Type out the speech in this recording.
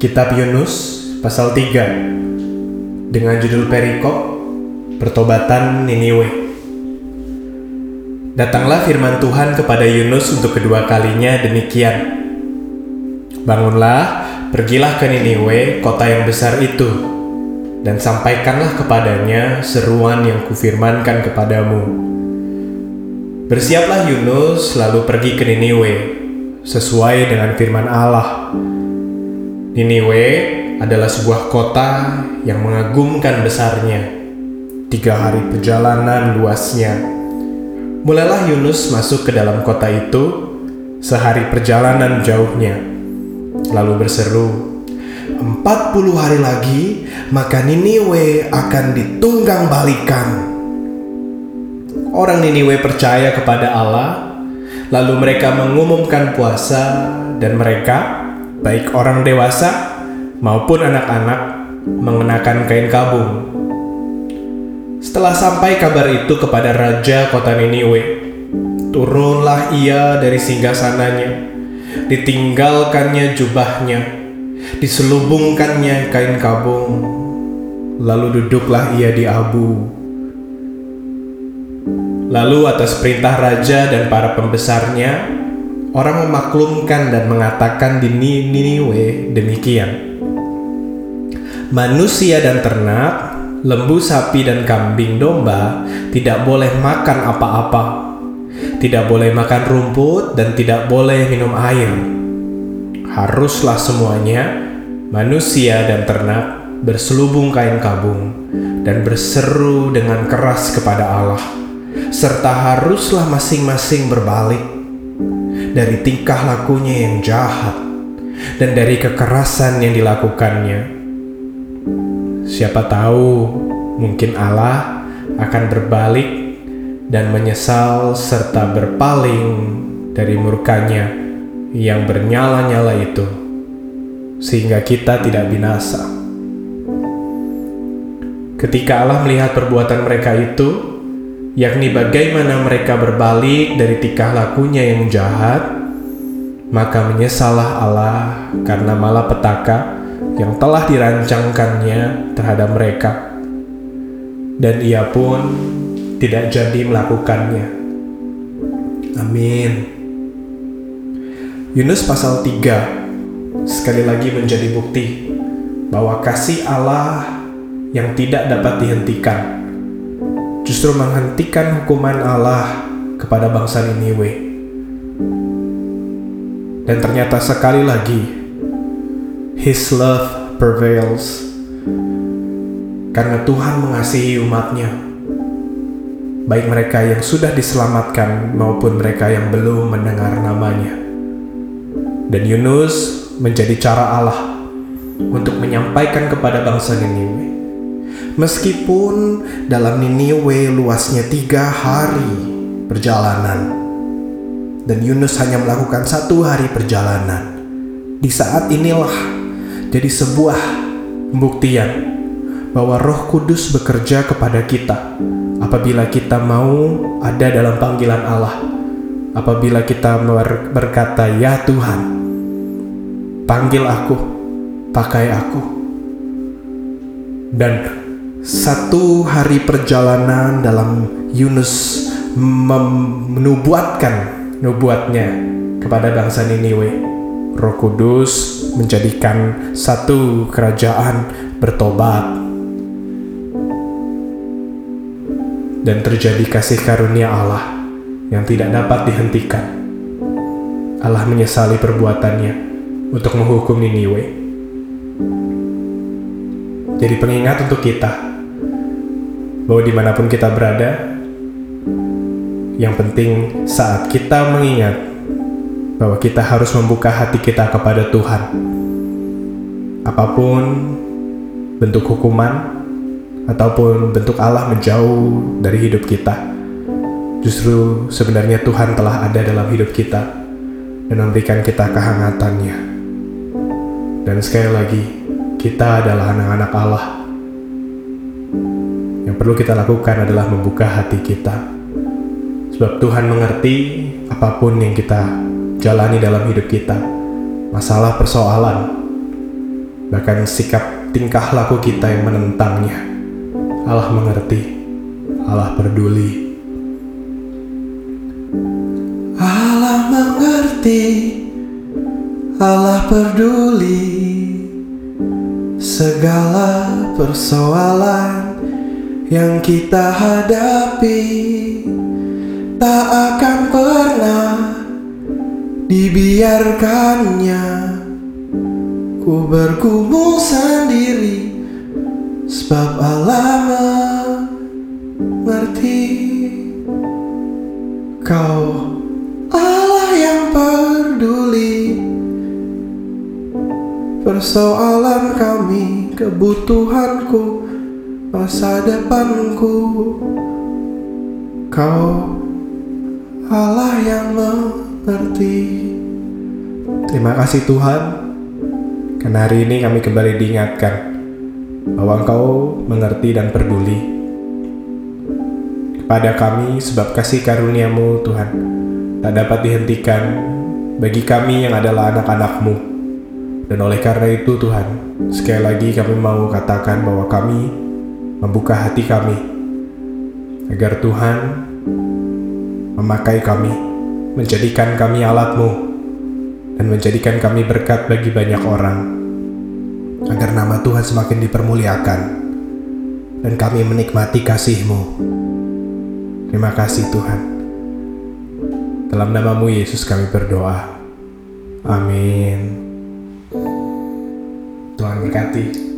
Kitab Yunus pasal 3 dengan judul perikop Pertobatan Niniwe. Datanglah firman Tuhan kepada Yunus untuk kedua kalinya demikian. Bangunlah, pergilah ke Niniwe, kota yang besar itu, dan sampaikanlah kepadanya seruan yang kufirmankan kepadamu. Bersiaplah Yunus lalu pergi ke Niniwe, sesuai dengan firman Allah. Niniwe adalah sebuah kota yang mengagumkan besarnya. Tiga hari perjalanan luasnya. Mulailah Yunus masuk ke dalam kota itu, sehari perjalanan jauhnya. Lalu berseru, Empat puluh hari lagi, maka Niniwe akan ditunggang balikan. Orang Niniwe percaya kepada Allah, lalu mereka mengumumkan puasa dan mereka, baik orang dewasa maupun anak-anak, mengenakan kain kabung. Setelah sampai kabar itu kepada raja kota Niniwe, turunlah ia dari singgasananya, ditinggalkannya jubahnya, diselubungkannya kain kabung, lalu duduklah ia di abu. Lalu atas perintah raja dan para pembesarnya, orang memaklumkan dan mengatakan di Niniwe demikian. Manusia dan ternak, lembu sapi dan kambing domba tidak boleh makan apa-apa. Tidak boleh makan rumput dan tidak boleh minum air. Haruslah semuanya, manusia dan ternak, berselubung kain kabung dan berseru dengan keras kepada Allah. Serta haruslah masing-masing berbalik dari tingkah lakunya yang jahat dan dari kekerasan yang dilakukannya Siapa tahu, mungkin Allah akan berbalik dan menyesal serta berpaling dari murkanya yang bernyala-nyala itu, sehingga kita tidak binasa. Ketika Allah melihat perbuatan mereka itu, yakni bagaimana mereka berbalik dari tingkah lakunya yang jahat, maka menyesallah Allah karena malapetaka yang telah dirancangkannya terhadap mereka, dan ia pun tidak jadi melakukannya. Amin. Yunus pasal 3 sekali lagi menjadi bukti bahwa kasih Allah yang tidak dapat dihentikan justru menghentikan hukuman Allah kepada bangsa Niniwe. Dan ternyata sekali lagi His love prevails. Karena Tuhan mengasihi umatnya, baik mereka yang sudah diselamatkan maupun mereka yang belum mendengar namanya. Dan Yunus menjadi cara Allah untuk menyampaikan kepada bangsa Niniwe. Meskipun dalam Niniwe luasnya tiga hari perjalanan, dan Yunus hanya melakukan satu hari perjalanan. Di saat inilah jadi sebuah pembuktian bahwa Roh Kudus bekerja kepada kita apabila kita mau ada dalam panggilan Allah. Apabila kita berkata, "Ya Tuhan, panggil aku, pakai aku." Dan satu hari perjalanan dalam Yunus menubuatkan nubuatnya kepada bangsa Niniwe Roh Kudus menjadikan satu kerajaan bertobat dan terjadi kasih karunia Allah yang tidak dapat dihentikan. Allah menyesali perbuatannya untuk menghukum Niniwe. Jadi pengingat untuk kita bahwa di mana pun kita berada, yang penting saat kita mengingat bahwa kita harus membuka hati kita kepada Tuhan. Apa pun bentuk hukuman ataupun bentuk Allah menjauh dari hidup kita, justru sebenarnya Tuhan telah ada dalam hidup kita dan memberikan kita kehangatannya. Dan sekali lagi, kita adalah anak-anak Allah. Perlu kita lakukan adalah membuka hati kita. Sebab Tuhan mengerti apa pun yang kita jalani dalam hidup kita, masalah persoalan, bahkan sikap tingkah laku kita yang menentangnya. Allah mengerti, Allah peduli. Allah mengerti, Allah peduli segala persoalan yang kita hadapi tak akan pernah dibiarkannya. Ku bergumul sendiri sebab Allah mengerti. Kau Allah yang peduli. Persoalan kami kebutuhanku masa depanku. Kau Allah yang mengerti. Terima kasih Tuhan, karena hari ini kami kembali diingatkan bahwa Engkau mengerti dan peduli kepada kami sebab kasih karuniamu Tuhan tak dapat dihentikan bagi kami yang adalah anak-anakmu. Dan oleh karena itu Tuhan, sekali lagi kami mau katakan bahwa kami membuka hati kami agar Tuhan memakai kami, menjadikan kami alatmu dan menjadikan kami berkat bagi banyak orang, agar nama Tuhan semakin dipermuliakan, dan kami menikmati kasih-Mu. Terima kasih Tuhan. Dalam namamu Yesus kami berdoa. Amin. Tuhan berkati.